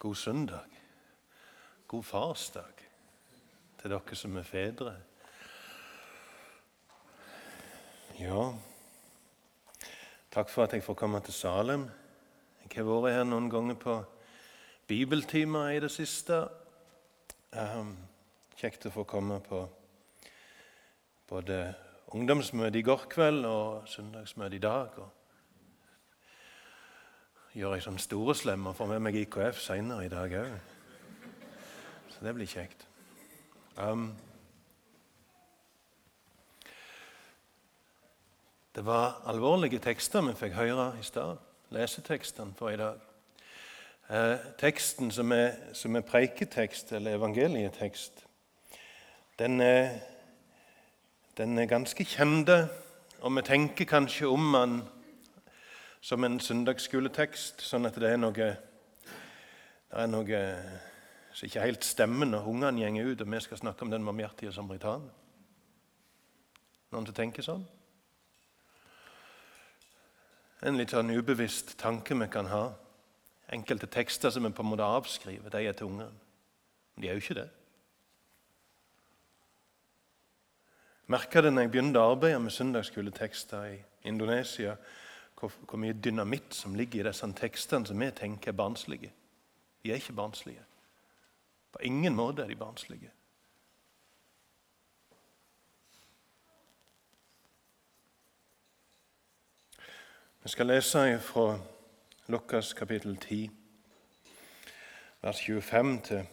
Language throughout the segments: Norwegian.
God søndag. God farsdag til dere som er fedre. Ja, takk for at jeg får komme til Salem. Jeg har vært her noen ganger på bibeltimer i det siste. Um, kjekt å få komme på både ungdomsmøte i går kveld og søndagsmøte i dag. og gjør jeg som storeslem og får med meg IKF seinere i dag òg. Så det blir kjekt. Um, det var alvorlige tekster vi fikk høre i stad. Lesetekstene for i dag. Eh, teksten som er, som er preiketekst, eller evangelietekst, den er, den er ganske kjent, og vi tenker kanskje om den som en søndagsskoletekst, sånn at det er noe, det er noe som ikke helt stemmer når ungene går ut og vi skal snakke om den barmhjertige samaritan. Noen som tenker sånn? En litt sånn ubevisst tanke vi kan ha. Enkelte tekster som vi på en måte avskriver, de er til ungene. Men de er jo ikke det. Jeg merka det når jeg begynte å arbeide med søndagsskoletekster i Indonesia hvor, hvor mye dynamitt som ligger i disse tekstene som vi tenker er barnslige. De er ikke barnslige. På ingen måte er de barnslige. Vi skal lese fra Lukas kapittel 10, vers 25 til,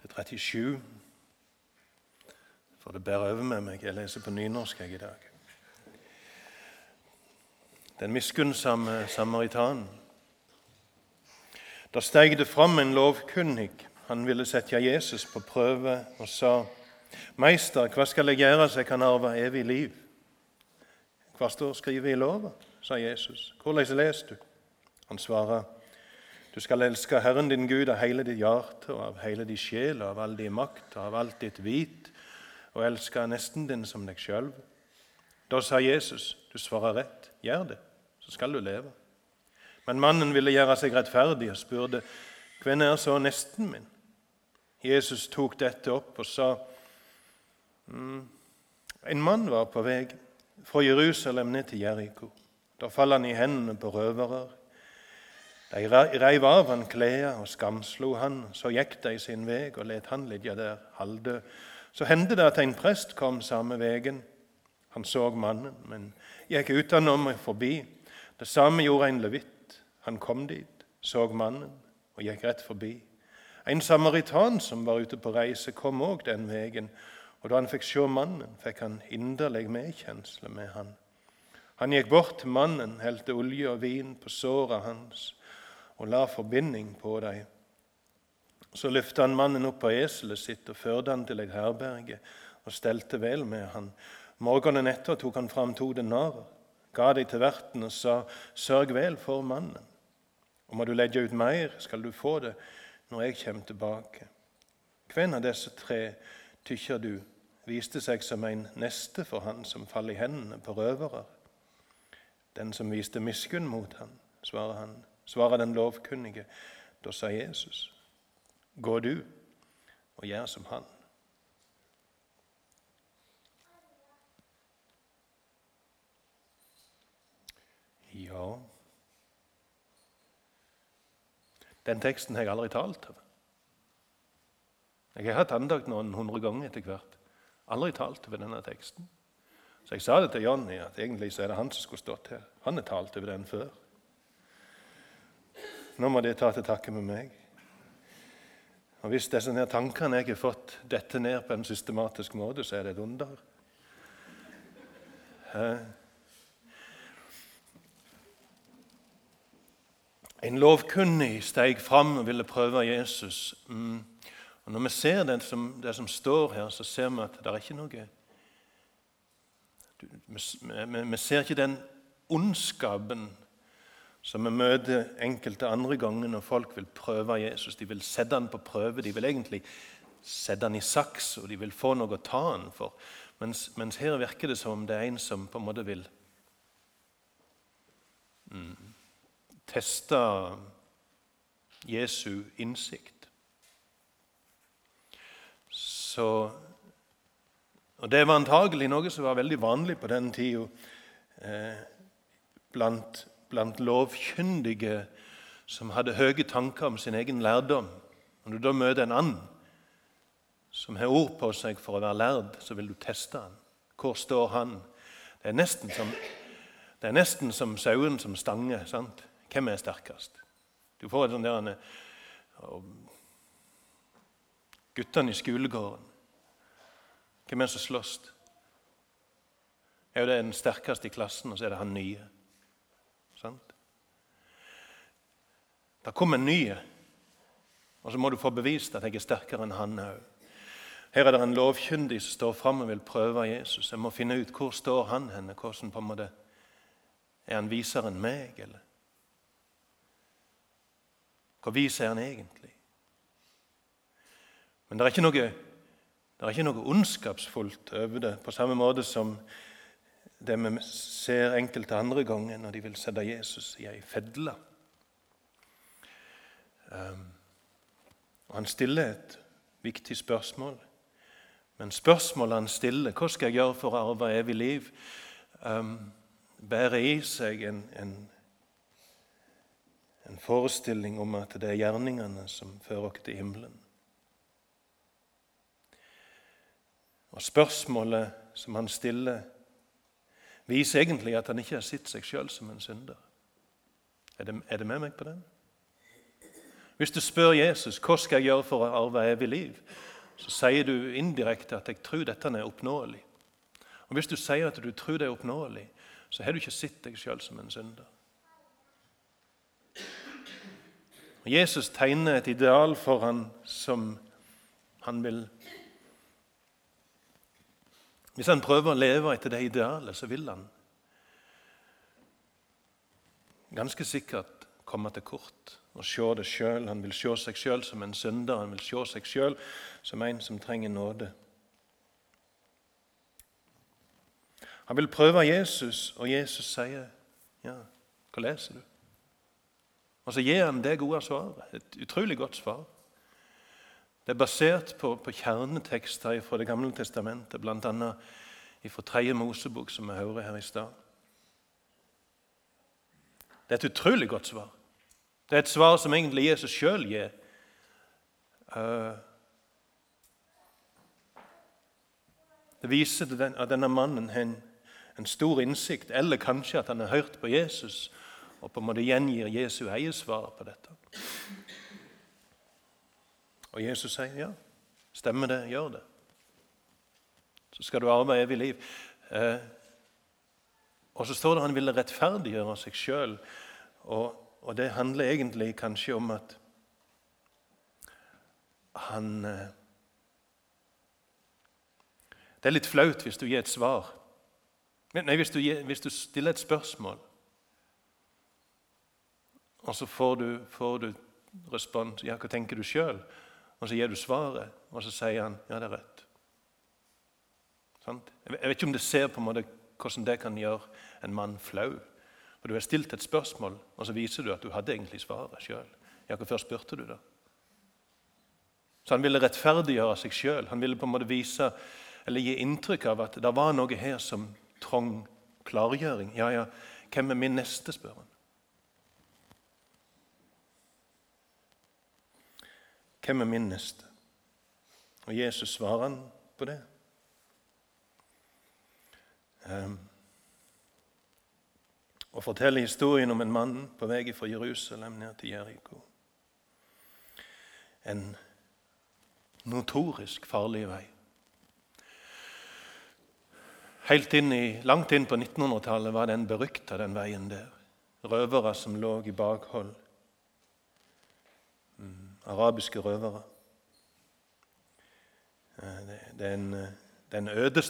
til 37. For det bærer over med meg. Jeg leser på nynorsk jeg i dag den miskunnsomme samaritanen. Da steg det fram en lovkunnig. Han ville sette Jesus på prøve og sa, 'Meister, hva skal jeg gjøre så jeg kan arve evig liv?' 'Hva står skrevet i lova?' sa Jesus. 'Hvordan leser du?' Han svarer, 'Du skal elske Herren din Gud av hele ditt hjerte og av hele din sjel og av all din makt og av alt ditt hvit, og elske nesten din som deg sjøl.' Da sa Jesus, 'Du svarer rett. Gjør det.' Så skal du leve. Men mannen ville gjøre seg rettferdig og spurte, 'Hvem er så nesten min?' Jesus tok dette opp og sa, mm, 'En mann var på vei fra Jerusalem ned til Jeriko.' Da falt han i hendene på røvere. De reiv av han klærne og skamslo han. Så gikk de sin vei og let han ligge der halvdød. Så hendte det at en prest kom samme veien. Han så mannen, men gikk utenom og forbi. Det samme gjorde en levitt. Han kom dit, så mannen og gikk rett forbi. En samaritan som var ute på reise, kom òg den veien. Og da han fikk se mannen, fikk han inderlig medkjensle med han. Han gikk bort til mannen, helte olje og vin på såra hans og la forbinding på dem. Så løfta han mannen opp på eselet sitt og førte han til et herberge og stelte vel med han. Morgenen etter tok han fram to denarer ga de til verten og sa, 'Sørg vel for mannen.' Og må du legge ut mer, skal du få det når jeg kommer tilbake. Hvem av disse tre tykker du viste seg som en neste for han som faller i hendene på røvere? Den som viste miskunn mot han, svarer han. Svarer den lovkunnige. Da sa Jesus, gå du og gjør som han. Ja Den teksten har jeg aldri talt over. Jeg har hatt andakt noen hundre ganger etter hvert. Aldri talt over denne teksten. Så jeg sa det til Jonny, at egentlig så er det han som skulle stått her. Han har talt over den før. Nå må de ta til takke med meg. Og Hvis disse her tankene jeg har fått dette ned på en systematisk måte, så er det et under. En lovkunnig steg fram og ville prøve Jesus. Mm. Og Når vi ser det som, det som, står her, så ser vi at det er ikke noe vi, vi ser ikke den ondskapen som vi møter enkelte andre ganger når folk vil prøve Jesus. De vil sette han på prøve. De vil egentlig sette han i saks, og de vil få noe å ta han for. Mens, mens her virker det som om det er en som på en måte vil mm teste Jesu innsikt. Så, og Det var antagelig noe som var veldig vanlig på den tida eh, blant, blant lovkyndige som hadde høye tanker om sin egen lærdom. Når du da møter en annen som har ord på seg for å være lærd, så vil du teste han. Hvor står han? Det er nesten som, det er nesten som sauen som stanger. sant? Hvem er sterkest? Du får et sånt der Guttene i skolegården. Hvem er det som slåss? Er det den sterkeste i klassen, og så er det han nye. Sant? Det kommer en ny, og så må du få bevist at jeg er sterkere enn han òg. Her er det en lovkyndig som står fram og vil prøve Jesus. Jeg må finne ut hvor står han henne. Hvordan på en måte, Er han visere enn meg, eller? Hvor vis er han egentlig? Men det er ikke noe, det er ikke noe ondskapsfullt over det, på samme måte som det vi ser enkelte andre ganger når de vil sette Jesus i ei fedle. Um, og Han stiller et viktig spørsmål. Men spørsmålet han stiller, hva skal jeg gjøre for å arve evig liv, um, bærer i seg en, en, en, forestilling om at det er gjerningene som fører oss til himmelen. Og Spørsmålet som han stiller, viser egentlig at han ikke har sett seg sjøl som en synder. Er det, er det med meg på den? Hvis du spør Jesus hva skal jeg gjøre for å arve evig liv, så sier du indirekte at 'jeg tror dette er oppnåelig'. Og Hvis du sier at du tror det er oppnåelig, så har du ikke sett deg sjøl som en synder. Og Jesus tegner et ideal for han som han vil Hvis han prøver å leve etter det idealet, så vil han ganske sikkert komme til kort og se det sjøl. Han vil se seg sjøl som en synder, han vil se seg sjøl som en som trenger nåde. Han vil prøve Jesus, og Jesus sier, 'Ja, hva leser du?' Og så gir han det gode svaret. Et utrolig godt svar. Det er basert på, på kjernetekster fra Det gamle testamentet, bl.a. fra Tredje Mosebok, som vi hører her i stad. Det er et utrolig godt svar. Det er et svar som egentlig Jesus sjøl gir. Eh, det viser at denne mannen har en, stor innsikt, eller kanskje at han har hørt på Jesus og på en måte gjengir Jesu eget svar på dette. Og Jesus sier ja, stemmer det, gjør det. Så skal du arve evig liv. Eh, og så står det han ville rettferdiggjøre seg sjøl. Og og det handler egentlig kanskje om at han eh, Det er litt flaut hvis du gir et svar. Nei, hvis du, hvis du stiller et spørsmål, og så får du, får du respons ja, 'Hva tenker du sjøl?' Og så gir du svaret, og så sier han 'ja, det er rett'. Jeg vet ikke om det ser på en måte hvordan det kan gjøre en mann flau. For Du har stilt et spørsmål, og så viser du at du hadde egentlig svaret sjøl. Ja, hvorfor spurte du da? Så Han ville rettferdiggjøre seg sjøl. Han ville på en måte vise, eller gi inntrykk av at det var noe her som trong klargjøring. Ja, ja, hvem er min neste, spør han. Hvem er min neste? Og Jesus svarer han på det. Um, og forteller historien om en mann på vei fra Jerusalem ned til Jeriko. En notorisk farlig vei. Helt inn i, langt inn på 1900-tallet var den berykta, den veien der. Røvere som lå i bakhold. Arabiske røvere. Eh, det, er en, det er en øde.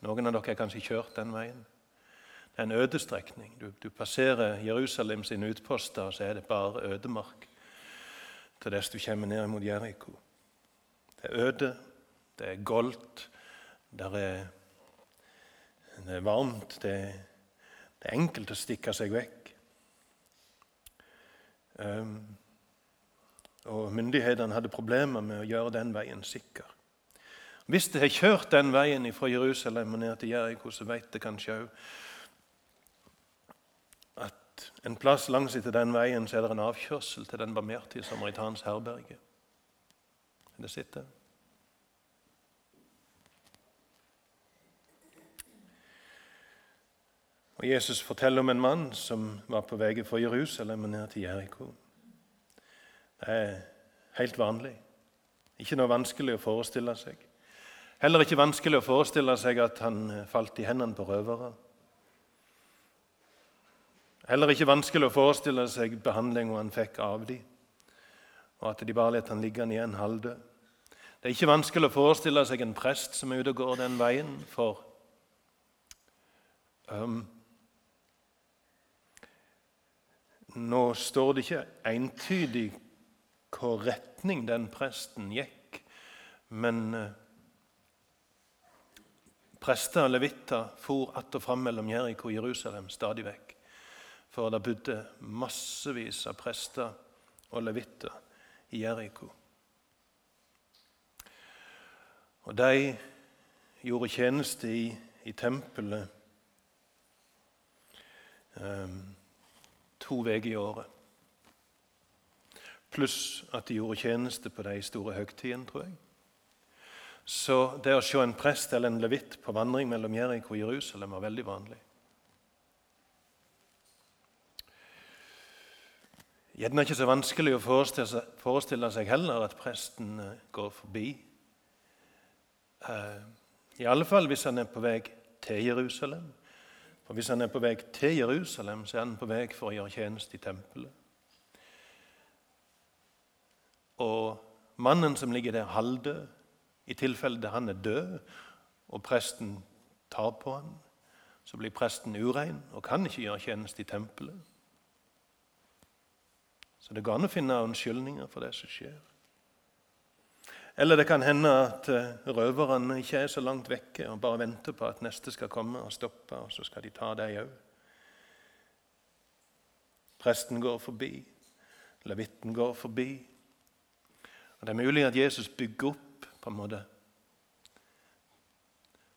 Noen av dere har kanskje kjørt den veien. Det er en ødestrekning. Du, du passerer Jerusalem sine utposter, og så er det bare ødemark til dess du kommer ned mot Jeriko. Det er øde, det er goldt, det er, det er varmt, det er, det er, enkelt å stikke seg vekk. Um, og myndighetene hadde problemer med å gjøre den veien sikker. Hvis de har kjørt den veien fra Jerusalem og ned til Jeriko, så vet de kanskje òg at en plass langs etter den veien så er det en avkjørsel til den barmhjertige samaritans herberge. Det sitter. Og Jesus forteller om en mann som var på vei fra Jerusalem og ned til Jeriko. Er helt vanlig. Ikke noe vanskelig å forestille seg. Heller ikke vanskelig å forestille seg at han eh, falt i hendene på røvere. Heller ikke vanskelig å forestille seg behandlinga han fikk av dem, og at de bare lot han ligge igjen halvdød. Det er ikke vanskelig å forestille seg en prest som er ute og går den veien, for um, Nå står det ikke entydig hva retning den presten gikk, men uh, prester og levitter for att og fram mellom Jeriko og Jerusalem stadig vekk. For det bodde massevis av prester og levitter i Jeriko. Og de gjorde tjeneste i, i tempelet um, to uker i året. Pluss at de gjorde tjeneste på de store høgtidene, tror jeg. Så det å se en prest eller en levitt på vandring mellom Jeriko og Jerusalem var veldig vanlig. Gjerne ikke så vanskelig å forestille seg heller at presten eh, går forbi. Eh, I alle fall hvis han er på vei til Jerusalem. For Hvis han er på vei til Jerusalem, så er han på vei for å gjøre tjeneste i tempelet. Og mannen som ligger der halvdød, i tilfelle han er død og presten tar på han, så blir presten urein og kan ikke gjøre tjeneste i tempelet. Så det går an å finne unnskyldninger for det som skjer. Eller det kan hende at eh, røverne ikke er så langt vekke og bare venter på at neste skal komme og stoppe, og så skal de ta deg òg. Presten går forbi, levitten går forbi. Og Det er mulig at Jesus bygger opp på en måte.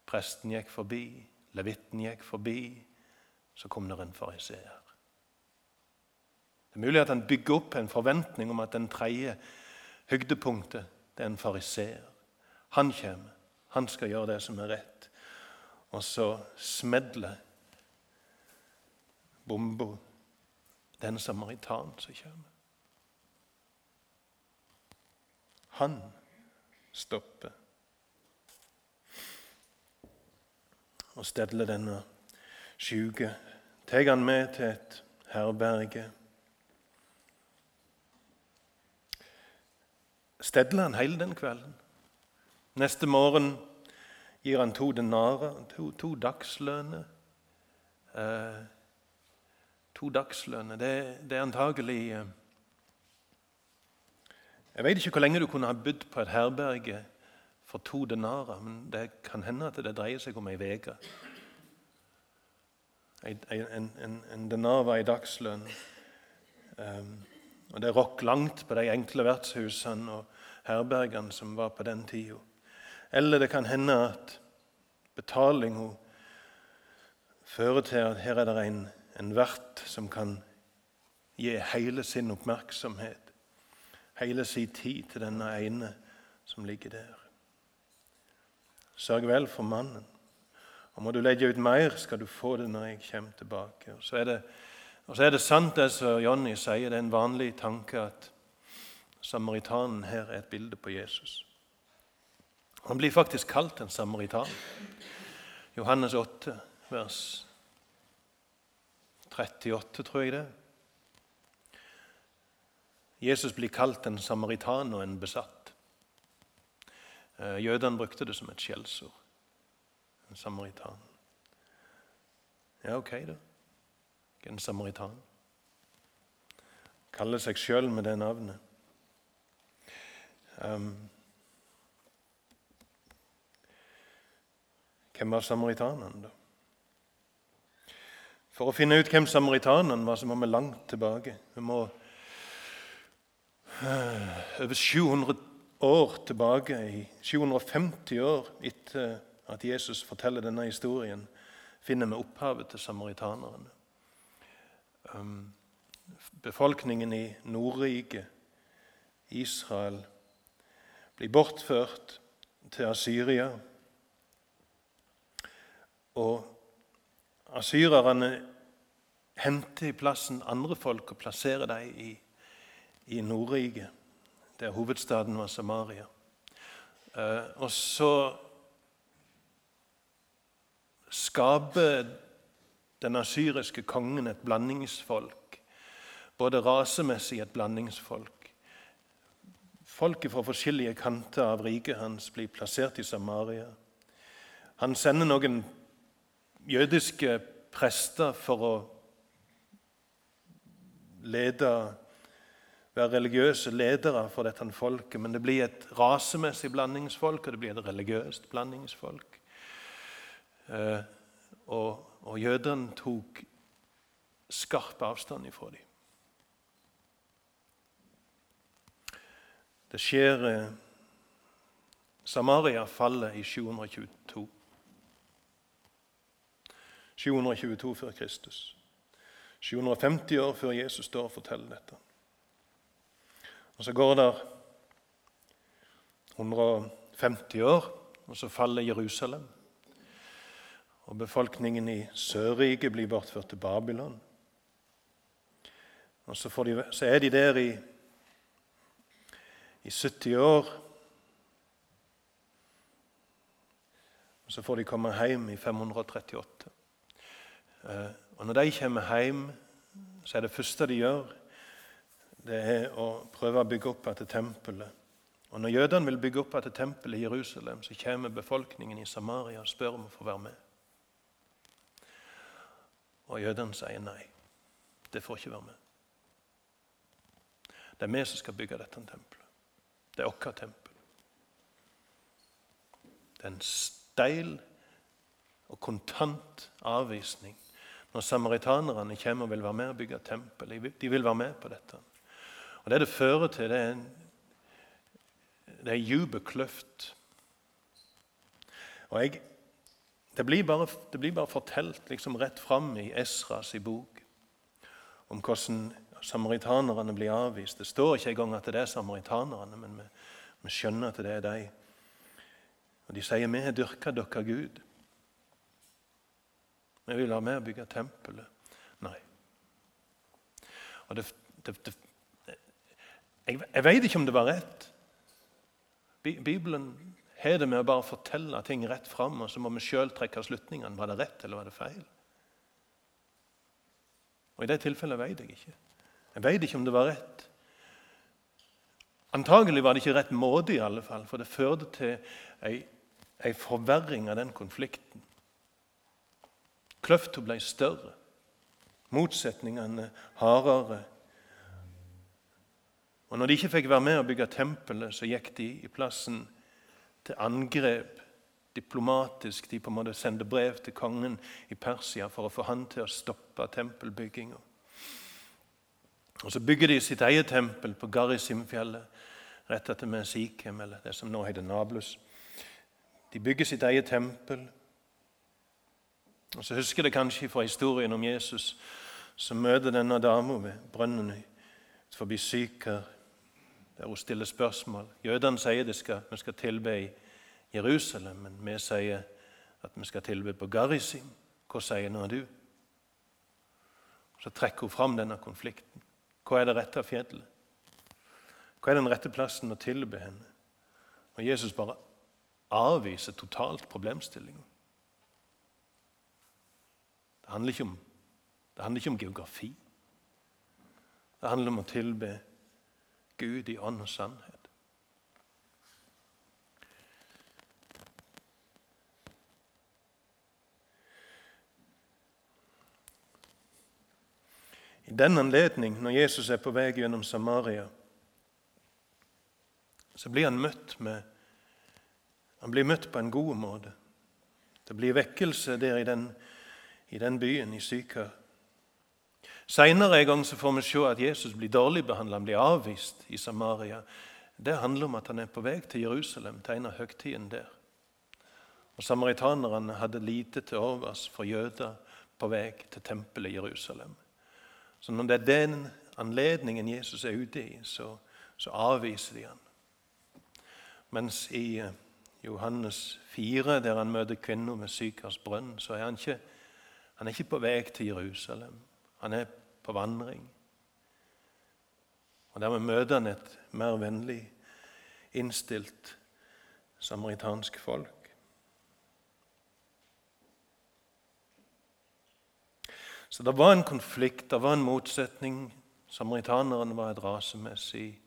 Presten gikk forbi, levitten gikk forbi, så kom det en fariseer. Det er mulig at han bygger opp en forventning om at den tredje høydepunktet det er en fariseer. Han kommer, han skal gjøre det som er rett. Og så smedler bomba den samaritan som kommer. Han stoppe. Og stedle denne sjuke. Tar han med til et herberge. Stedler han hele den kvelden. Neste morgen gir han to denarer, to, to dagslønner. Eh, to dagslønner. Det, det er antagelig eh, jeg vet ikke hvor lenge du kunne ha bodd på et herberge for to denarer, men det kan hende at det dreier seg om ei uke. En, en, en, denar var ei dagslønn. Um, og Det rokk langt på de enkle vertshusene og herbergene som var på den tida. Eller det kan hende at betalinga fører til at her er det en, en vert som kan gi hele sin oppmerksomhet hele sin tid til denne ene som ligger der. Sørg vel for mannen. Og må du legge ut mer, skal du få det når jeg kommer tilbake. Og så er det, så er det sant, det som Jonny sier. Det er en vanlig tanke at samaritanen her er et bilde på Jesus. Han blir faktisk kalt en samaritan. Johannes 8, vers 38, tror jeg det. er. Jesus blir kalt en samaritan og en besatt. Eh, jødene brukte det som et skjellsord. En samaritan. Ja, ok, da. En samaritan. Kaller seg sjøl med det navnet. Um, hvem var samaritanene, da? For å finne ut hvem samaritanene var, så må vi langt tilbake. Vi må over 700 år tilbake, i 750 år etter at Jesus forteller denne historien, finner vi opphavet til samaritanerne. Um, befolkningen i Nordriket, Israel, blir bortført til Asyria. Og asyrerne henter i plassen andre folk og plasserer dem i, i Nordrike, der hovedstaden var Samaria. Uh, og så skaper den asyriske kongen et blandingsfolk. Både rasemessig et blandingsfolk. Folket fra forskjellige kanter av riket hans blir plassert i Samaria. Han sender noen jødiske prester for å lede, være religiøse ledere for dette folket. Men det blir et rasemessig blandingsfolk, og det blir et religiøst blandingsfolk. Eh, og, og jødene tok skarp avstand ifra dem. Det skjer eh, Samaria faller i 722. 722 før Kristus. 750 år før Jesus står og forteller dette. Og Så går det 150 år, og så faller Jerusalem. Og befolkningen i Sørriket blir bortført til Babylon. Og så, de, så, er de der i, i 70 år. Og så får de komme hjem i 538. Eh, og Når de kommer hjem, så er det første de gjør, det er å prøve å bygge opp etter tempelet. Og Når jødene vil bygge opp etter tempelet i Jerusalem, så kommer befolkningen i Samaria og spør om å få være med. Og jødene sier nei. Det får ikke være med. Det er vi som skal bygge dette tempelet. Det er vårt tempel. Det er en steil og kontant avvisning når samaritanerne kommer og vil være med og bygge tempel. De vil være med på dette. Og Det det fører til, det er en, det er jubelkløft. Og jeg det blir bare, det bare fortalt liksom rett fram i Esras bok om hvordan samaritanerne blir avvist. Det står ikke engang at det er samaritanerne, men vi, vi skjønner at det er dem. Og De sier vi har dyrka dere Gud. Vi vil ha med å bygge tempelet. Nei. Og det, det, det, jeg, jeg vet ikke om det var rett. Bibelen har det med å bare fortelle ting rett fram, og så må vi sjøl trekke slutningene. Var det rett, eller var det feil? Og I det tilfellet vet jeg ikke. Jeg vet ikke om det var rett. Antagelig var det ikke rett måte, i alle fall, for det førte til ei, ei forverring av den konflikten. Kløfta ble større, motsetningene hardere. Og Når de ikke fikk være med å bygge tempelet, så gikk de i plassen til angrep diplomatisk. De på en måte sendte brev til kongen i Persia for å få han til å stoppe tempelbygginga. Og Så bygger de sitt eget tempel på Garisimfjellet, rett etter Mesikem, eller det som nå heter Nablus. De bygger sitt eget tempel. Og Så husker det kanskje fra historien om Jesus som møter denne dama ved brønnen forbi Syker der hun stiller spørsmål. Jødene sier at skal, vi skal tilbe i Jerusalem, men vi sier at vi skal tilbe på Garisim. Hva sier nå du? Så trekker hun fram denne konflikten. Hva er det rette fjellet? Hva er den rette plassen å tilbe henne? Og Jesus bare avviser totalt problemstillingen. Det handler ikke om, det handler ikke om geografi. Det handler om å tilbe Gud i ånd og sannhet. I den anledning, når Jesus er på vei gjennom Samaria, så blir han møtt med han blir møtt på en god måte. Det blir vekkelse der i den, i den byen, i Sykar. Seinere en gang så får vi se at Jesus blir dårlig behandla, han blir avvist i Samaria. det handler om at han er på vei til Jerusalem, til en av høgtidene der. Og Samaritanerne hadde lite til overs for jøder på vei til tempelet i Jerusalem. Så når det er den anledningen Jesus er ute i, så, så avviser de han. Mens i eh, Johannes 4, der han møter kvinner med sykers brønn, så er han ikke, han er ikke på vei til Jerusalem. Han er på vandring. Og Dermed møter han et mer vennlig innstilt samaritansk folk. Så det var en konflikt, det var en motsetning. Samaritanerne var et rasemessig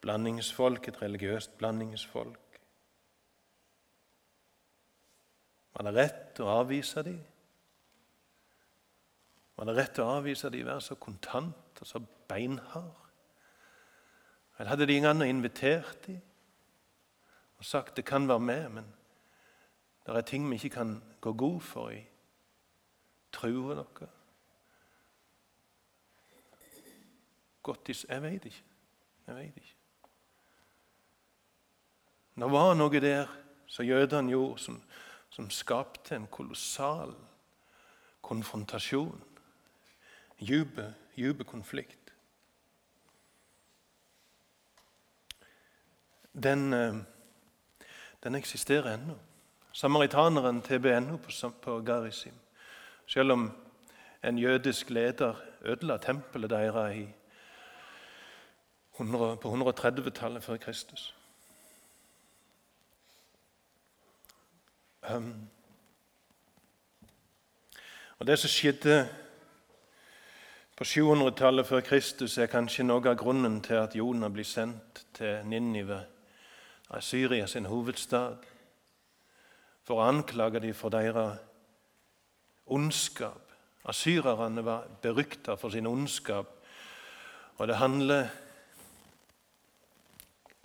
blandingsfolk, et religiøst blandingsfolk. Var det rett å avvise dem? Var det rett å avvise de være så kontant og så beinhard? Eller hadde de ingen invitert dem og sagt det kan være med, men det er ting vi ikke kan gå god for i troa dere? Godt Jeg vet ikke. Jeg vet ikke. Det var noe der som jødene gjorde, som, som skapte en kolossal konfrontasjon. Dype, djupe konflikt. Den, eh, den eksisterer ennå. Samaritaneren tilber ennå på, på Garisim. Selv om en jødisk leder ødela tempelet deres i på 130-tallet før Kristus. Um, og Det som skjedde på 700-tallet før Kristus, er kanskje noe av grunnen til at Jonah blir sendt til Ninive, Syria sin hovedstad, for å anklage dem for deres ondskap. Asyrerne var berykta for sin ondskap, og det handler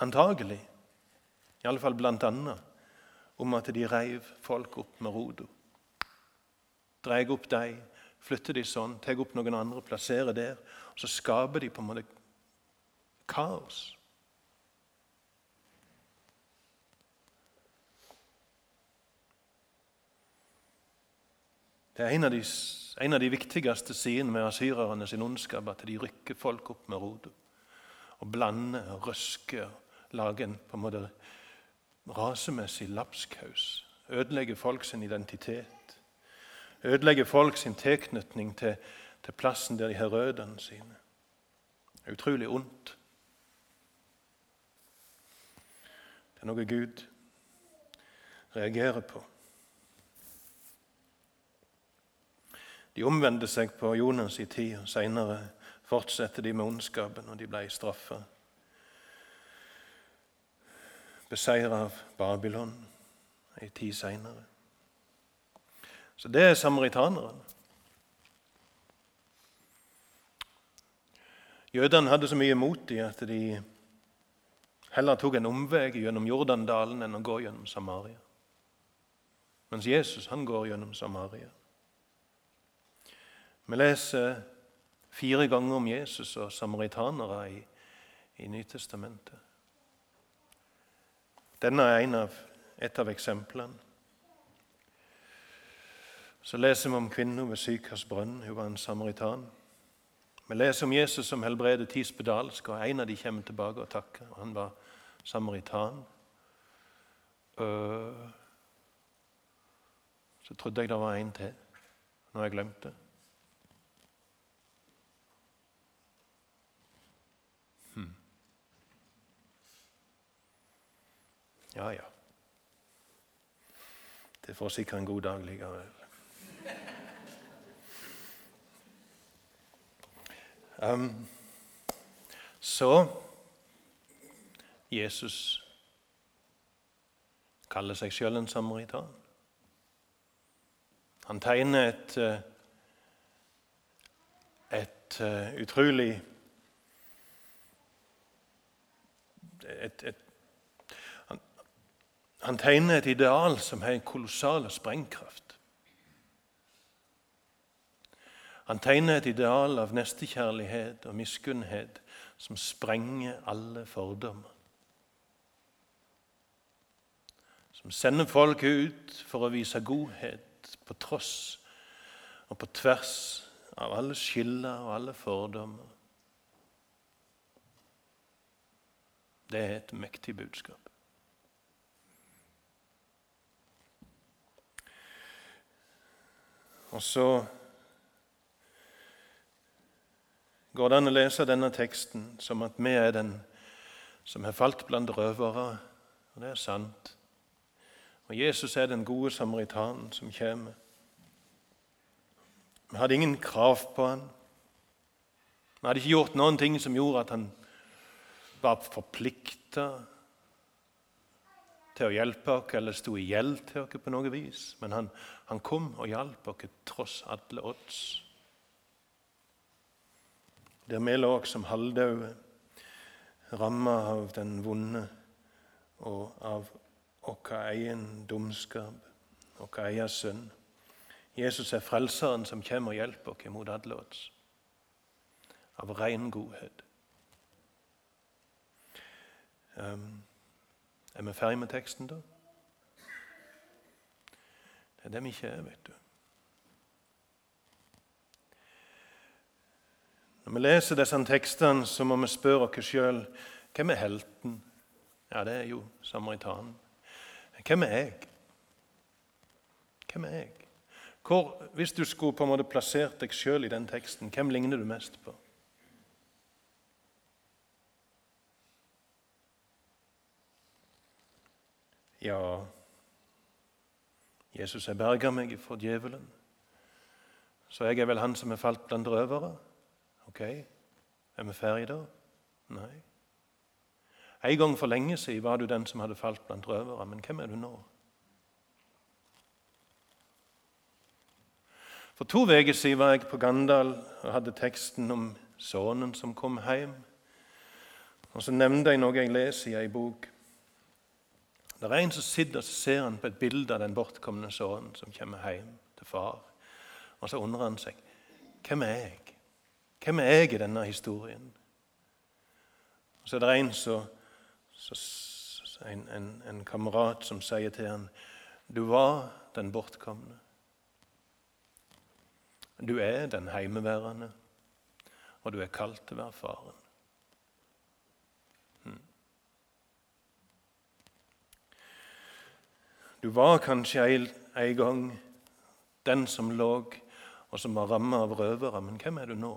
Antagelig, iallfall blant annet, om at de reiv folk opp med roda. Dreg opp dem, flytter de sånn, tar opp noen andre, plasserer der. og Så skaper de på en måte kaos. Det er en av de, en av de viktigste sidene med asyrerne sin ondskap at de rykker folk opp med roda. Og blander og røsker Lager en på en måte rasemessig lapskaus. Ødelegger folk sin identitet. Ødelegge folk sin tilknytning til, til plassen der de har røttene sine. Det er utrolig ondt. Det er noe Gud reagerer på. De omvendte seg på Jonas i tid, og seinere fortsatte de med ondskapen, og de ble straffa beseira av Babylon ei tid seinere. Så det er samaritanerne. Jødene hadde så mye mot dem at de heller tok en omvei gjennom Jordandalen enn å gå gjennom Samaria. Mens Jesus han går gjennom Samaria. Vi leser fire ganger om Jesus og samaritanere i, i Nytestamentet. Denne er av, et av eksemplene. Så leser vi om kvinnen ved Sykars brønn. Hun var en samaritan. Vi leser om Jesus som helbreder ti spedalske, og en av de kommer tilbake og takker. Han var samaritan. Øh, så trodde jeg det var en til. Nå har jeg glemt det. Ja, ja. Det får sikkert en god dag likevel. Um, så Jesus kaller seg sjøl en samaritan. Han tegner et, eh, et uh, utrolig et, et han tegner et ideal som har en kolossal sprengkraft. Han tegner et ideal av nestekjærlighet og miskunnhet som sprenger alle fordommer. som sender folk ut for å vise godhet på tross og på tvers av alle skiller og alle fordommer. Det er et mektig budskap. Og så går det an å lese denne teksten som at vi er den som har falt blant røvere. Og det er sant. Og Jesus er den gode samaritanen som kommer. Vi hadde ingen krav på han. Vi hadde ikke gjort noen ting som gjorde at han var forplikta til å hjelpe oss eller sto i gjeld til oss på noe vis. Men han, han kom og hjalp oss tross alle odds. Der vi lå som halvdaue, ramma av den vonde og av vår egen dumskap, vår egen synd. Jesus er frelseren som kommer og hjelper oss imot alle oss, Av ren godhet. Um, er vi ferdig med teksten, da? Det er det vi ikke er, vet du. Når vi leser disse tekstene, så må vi spørre oss sjøl hvem er helten? Ja, det er jo samaritanen. Hvem er jeg? Hvem er jeg? Hvor, hvis du skulle på en måte plassert deg sjøl i den teksten, hvem ligner du mest på? Ja, Jesus har berga meg fra djevelen. Så jeg er vel han som er falt blant røvere? Ok, er vi ferdige da? Nei. En gang for lenge siden var du den som hadde falt blant røvere, men hvem er du nå? For to uker siden var jeg på Gandal og hadde teksten om sønnen som kom hjem. Og Så nevnte jeg noe jeg leser i ei bok. Det er en som sitter og ser han på et bilde av den bortkomne sønnen som kommer hjem til far. Og så undrer han seg hvem er jeg? Hvem er jeg i denne historien? Og Så er det en, så, så, en, en, en kamerat som sier til ham, du var den bortkomne. Du er den heimeværende, og du er kalt til å være faren. Du var kanskje en gang den som lå og som var rammet av røvere, men hvem er du nå?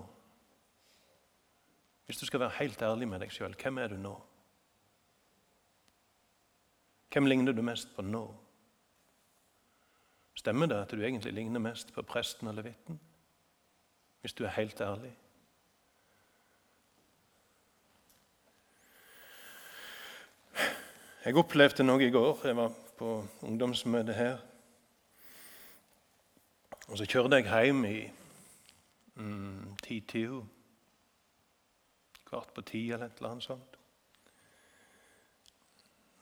Hvis du skal være helt ærlig med deg sjøl, hvem er du nå? Hvem ligner du mest på nå? Stemmer det at du egentlig ligner mest på presten og levitten? Hvis du er helt ærlig? Jeg opplevde noe i går. Jeg var på ungdomsmøte her. Og så kjørte jeg hjem i mm, ti-tida. Kvart på ti eller et eller annet sånt.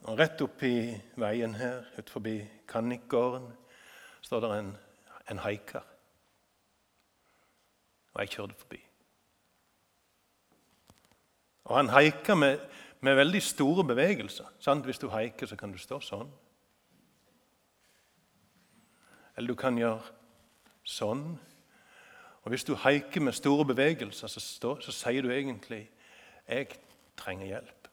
Og Rett oppi veien her, ut forbi Kannikgården, står det en, en haiker. Og jeg kjørte forbi. Og han haiker med, med veldig store bevegelser. Sant? Hvis du haiker, så kan du stå sånn. Eller du kan gjøre sånn. Og Hvis du haiker med store bevegelser, så, stå, så sier du egentlig 'Jeg trenger hjelp'.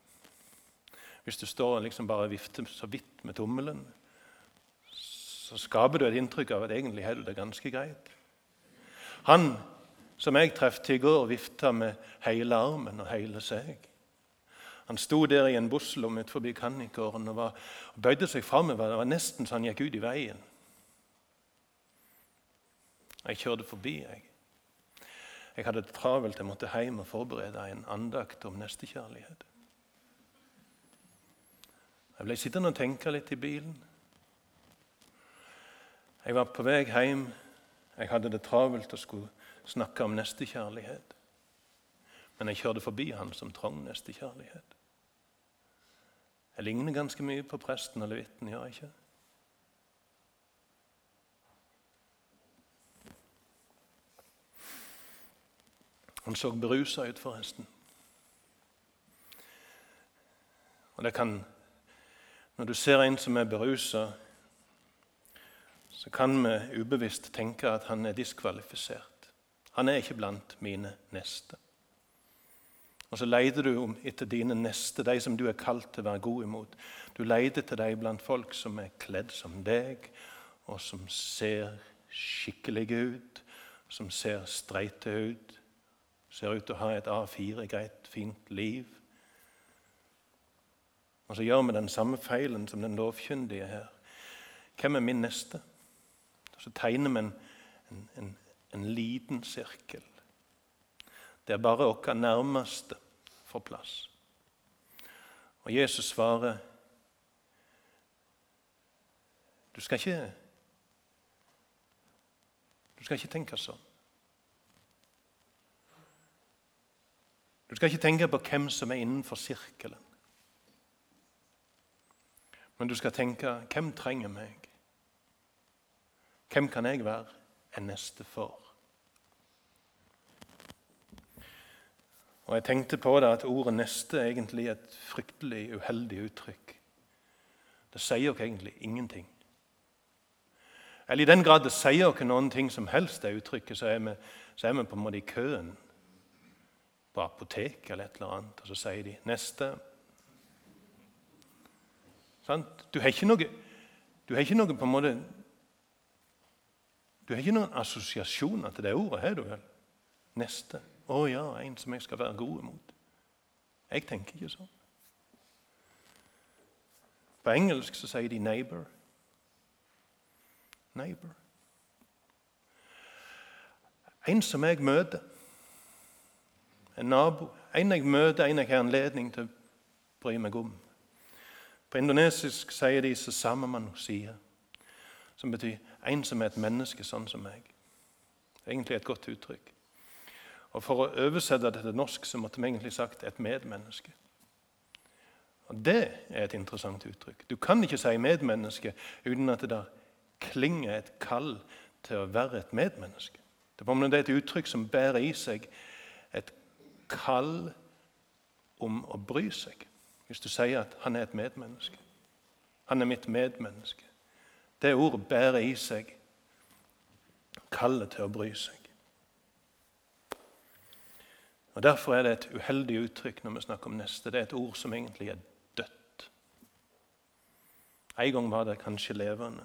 Hvis du står og liksom bare vifter så vidt med tommelen, så skaper du et inntrykk av at egentlig du det ganske greit. Han som jeg traff i går, vifta med hele armen og hele seg. Han sto der i en busslom utenfor Kannikåren og, og bøyde seg framover. Det var nesten så han gikk ut i veien. Jeg kjørte forbi. Jeg Jeg hadde det travelt. Jeg måtte hjem og forberede en andakt om nestekjærlighet. Jeg ble sittende og tenke litt i bilen. Jeg var på vei hjem. Jeg hadde det travelt og skulle snakke om nestekjærlighet. Men jeg kjørte forbi han som trang nestekjærlighet. Jeg ligner ganske mye på presten og levitten, gjør jeg ikke? Han så berusa ut, forresten. Og det kan, Når du ser en som er berusa, så kan vi ubevisst tenke at han er diskvalifisert. Han er ikke blant mine neste. Og så leter du etter dine neste, de som du er kalt til å være god imot. Du leter til dem blant folk som er kledd som deg, og som ser skikkelige ut, som ser streite ut, ser ut til å ha et A4-greit, fint liv. Og så gjør vi den samme feilen som den lovkyndige her. Hvem er min neste? Så tegner vi en, en, en, en liten sirkel der bare våre nærmeste får plass. Og Jesus svarer Du skal ikke Du skal ikke tenke sånn. Du skal ikke tenke på hvem som er innenfor sirkelen. Men du skal tenke hvem trenger meg? Hvem kan jeg være en neste for? Og Jeg tenkte på det at ordet 'neste' er egentlig et fryktelig uheldig uttrykk. Det sier oss egentlig ingenting. Eller i den grad det sier oss noen ting som helst, det uttrykket, så er, vi, så er vi på en måte i køen på apotek eller et eller annet, og så sier de 'neste'. Sant? Du har ikke noe, du har ikke noe på en måte Du har ikke noen assosiasjoner til det ordet, har du vel? Neste. Å ja, en som jeg skal være god mot. Jeg tenker ikke sånn. På engelsk så sier de 'neighbor'. Neighbor. En som jeg møter. En nabo. En jeg møter, en jeg har anledning til å bry meg om. På indonesisk sier de 'sesama manusia', som betyr en som er et menneske sånn som meg. Det er egentlig et godt uttrykk. Og For å oversette det til norsk så måtte vi egentlig sagt 'et medmenneske'. Og Det er et interessant uttrykk. Du kan ikke si 'medmenneske' uten at det der klinger et kall til å være et medmenneske. Det er et uttrykk som bærer i seg et kall om å bry seg. Hvis du sier at 'han er et medmenneske'. Han er mitt medmenneske. Det ordet bærer i seg kallet til å bry seg. Og Derfor er det et uheldig uttrykk når vi snakker om neste. Det er et ord som egentlig er dødt. En gang var det kanskje levende.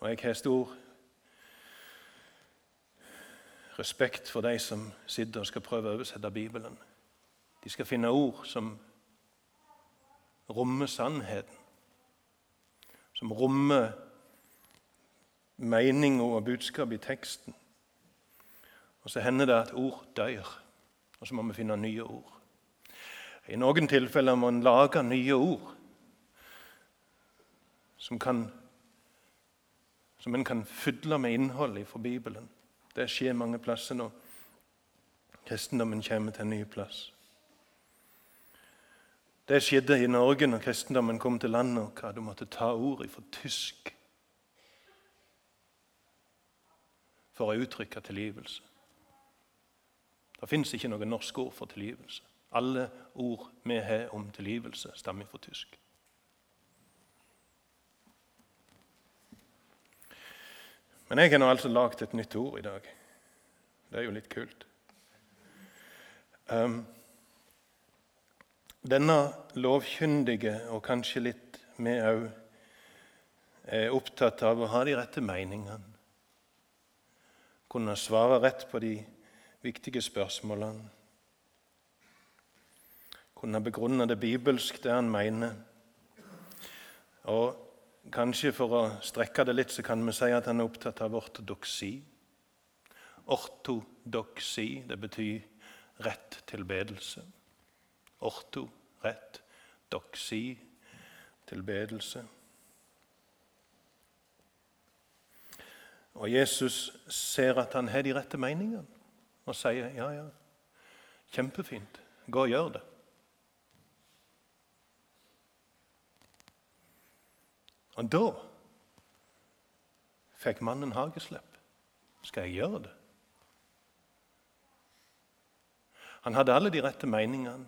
Og jeg har stor respekt for de som sitter og skal prøve å oversette Bibelen. De skal finne ord som rommer sannheten, som rommer meninga og budskapet i teksten. Og så hender det at ord dør. Og så må vi finne nye ord. I noen tilfeller må en lage nye ord som, kan, som en kan fylle med innhold fra Bibelen. Det skjer mange plasser når kristendommen kommer til en ny plass. Det skjedde i Norge når kristendommen kom til landet og du måtte ta ordet fra tysk for å uttrykke tilgivelse. Det fins ikke noe norsk ord for tilgivelse. Alle ord vi har om tilgivelse, stammer fra tysk. Men jeg har nå altså lagd et nytt ord i dag. Det er jo litt kult. Um, denne lovkyndige, og kanskje litt vi òg, er opptatt av å ha de rette meningene. Kunne svare rett på de viktige spørsmålene. Kunne begrunne det bibelsk, det han mener. Og Kanskje for å strekke det litt, så kan vi si at han er opptatt av ortodoksi. Ortodoksi, det betyr rett tilbedelse. Orto, rett. Doksi, tilbedelse. Og Jesus ser at han har de rette meningene og sier ja, ja, kjempefint, gå og gjør det. Og da fikk mannen hageslepp. Skal jeg gjøre det? Han hadde alle de rette meningene,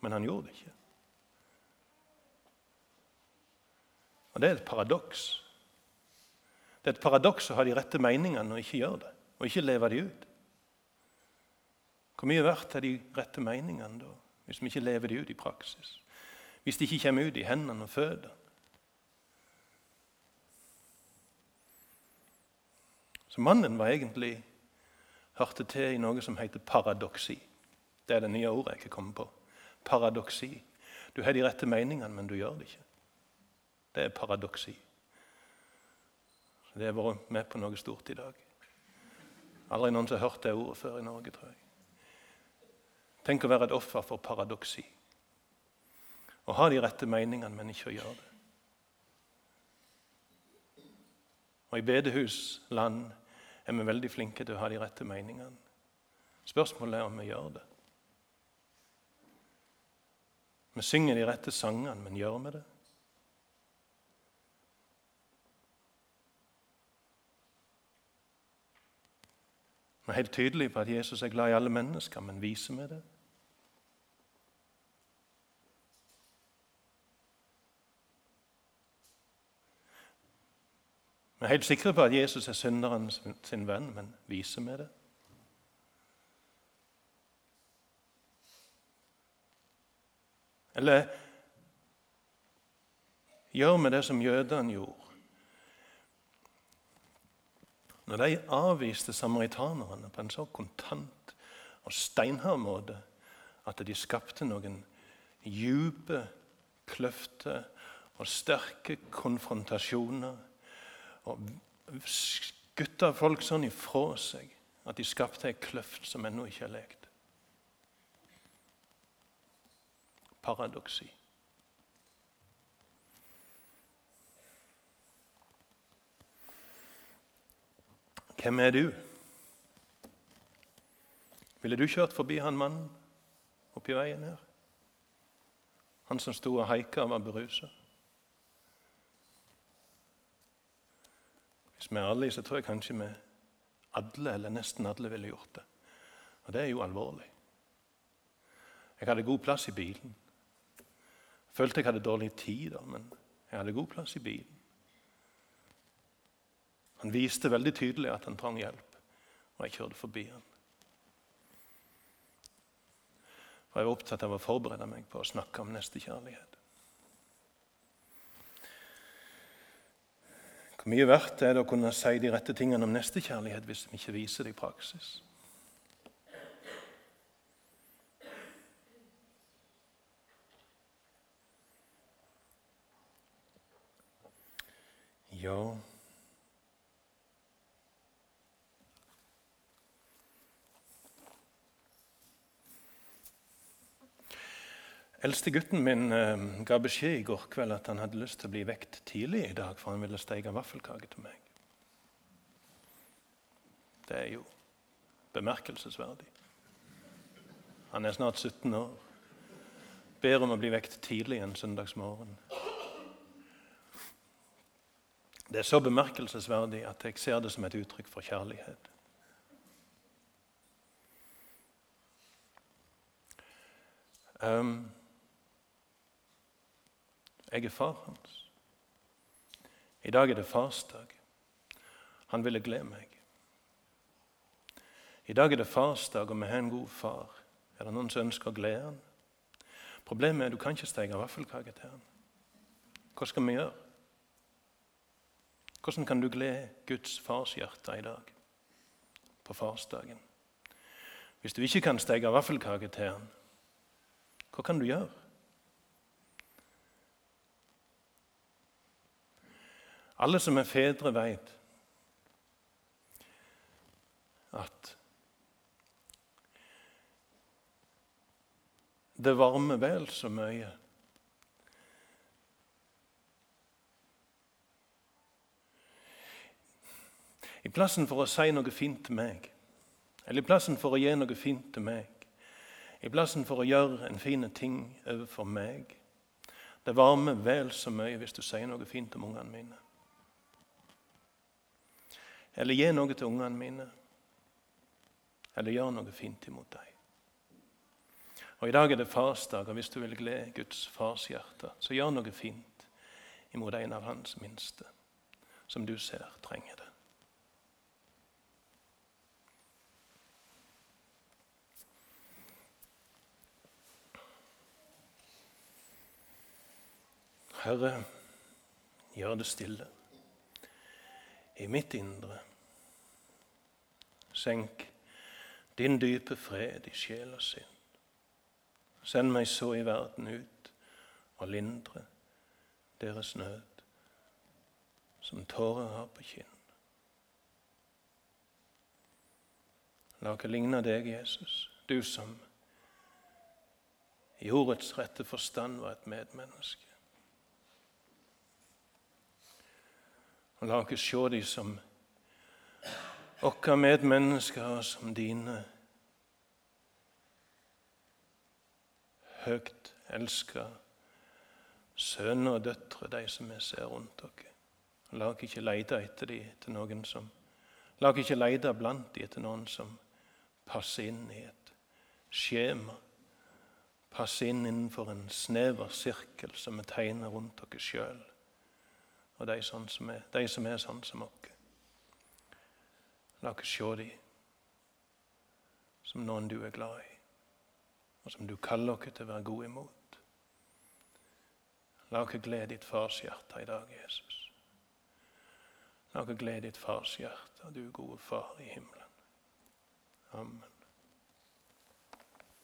men han gjorde det ikke. Og det er et paradoks. Det er et paradoks å ha de rette meningene og ikke gjøre det, og ikke leve de ut. Hvor mye verdt er de rette meningene da, hvis vi ikke lever de ut i praksis? Hvis de ikke kommer ut i hendene og føttene? Så mannen var egentlig hørte til i noe som heter paradoksi. Det er det nye ordet jeg ikke kommer på. Paradoksi. Du har de rette meningene, men du gjør det ikke. Det er paradoksi. Det har vært med på noe stort i dag. Aldri noen som har hørt det ordet før i Norge, tror jeg. Tenk å være et offer for paradoksi. Å ha de rette meningene, men ikke å gjøre det. Og I bedehusland er vi veldig flinke til å ha de rette meningene. Spørsmålet er om vi gjør det. Vi synger de rette sangene, men gjør vi det? Vi er helt tydelige på at Jesus er glad i alle mennesker, men viser vi det? Vi er helt sikre på at Jesus er synderen sin venn, men viser vi det? Eller gjør vi det som jødene gjorde? Når de avviste samaritanerne på en så kontant og steinhard måte at de skapte noen dype kløfter og sterke konfrontasjoner og skutta folk sånn ifra seg at de skapte ei kløft som ennå ikke er lekt. Paradoksi. Hvem er du? Ville du kjørt forbi han mannen oppi veien her? Han som sto og haika og var berusa? Hvis vi er ærlige, så tror jeg kanskje vi alle, eller nesten alle, ville gjort det. Og det er jo alvorlig. Jeg hadde god plass i bilen. Følte jeg hadde dårlig tid, da, men jeg hadde god plass i bilen. Han viste veldig tydelig at han trang hjelp, og jeg kjørte forbi han. Og Jeg var opptatt av å forberede meg på å snakke om nestekjærlighet. Hvor mye verdt er det å kunne si de rette tingene om nestekjærlighet hvis vi ikke viser det i praksis? Ja Eldste gutten min eh, ga beskjed i går kveld at han hadde lyst til å bli vekt tidlig i dag, for han ville steke vaffelkake til meg. Det er jo bemerkelsesverdig. Han er snart 17 år. Ber om å bli vekt tidlig en søndagsmorgen. Det er så bemerkelsesverdig at jeg ser det som et uttrykk for kjærlighet. Um, jeg er far hans. I dag er det farsdag. Han ville glede meg. I dag er det farsdag, og vi har en god far. Er det noen som ønsker å glede han? Problemet er at du kan ikke steke vaffelkake til han. Hva skal vi gjøre? Hvordan kan du glede Guds farshjerte i dag, på farsdagen? Hvis du ikke kan steke vaffelkake til han, hva kan du gjøre? Alle som er fedre, vet at det varmer vel så mye I plassen for å si noe fint til meg, eller i plassen for å gi noe fint til meg, i plassen for å gjøre en fin ting overfor meg Det varmer vel så mye hvis du sier noe fint om ungene mine. Eller gi noe til ungene mine. Eller gjør noe fint imot dem. Og I dag er det farsdag, og hvis du vil glede Guds farshjerte, så gjør noe fint imot en av hans minste, som du ser trenger det. Herre, gjør det stille i mitt indre. Senk din dype fred i sjel og sinn. Send meg så i verden ut og lindre deres nød som tårer har på kinn. La oss ligne deg, Jesus, du som i ordets rette forstand var et medmenneske. Og la oss se de som våre medmennesker som dine høyt elska sønner og døtre, de som vi ser rundt dere. La oss ikke lete etter dem etter noen som La oss ikke lete blant dem etter noen som passer inn i et skjema. Passer inn innenfor en snever sirkel som vi tegner rundt dere sjøl og de, sånn som er, de som er sånn som oss. La oss se dem som noen du er glad i, og som du kaller oss til å være gode imot. La oss glede ditt fars hjerte i dag, Jesus. La oss glede ditt fars hjerte, du gode far i himmelen. Amen.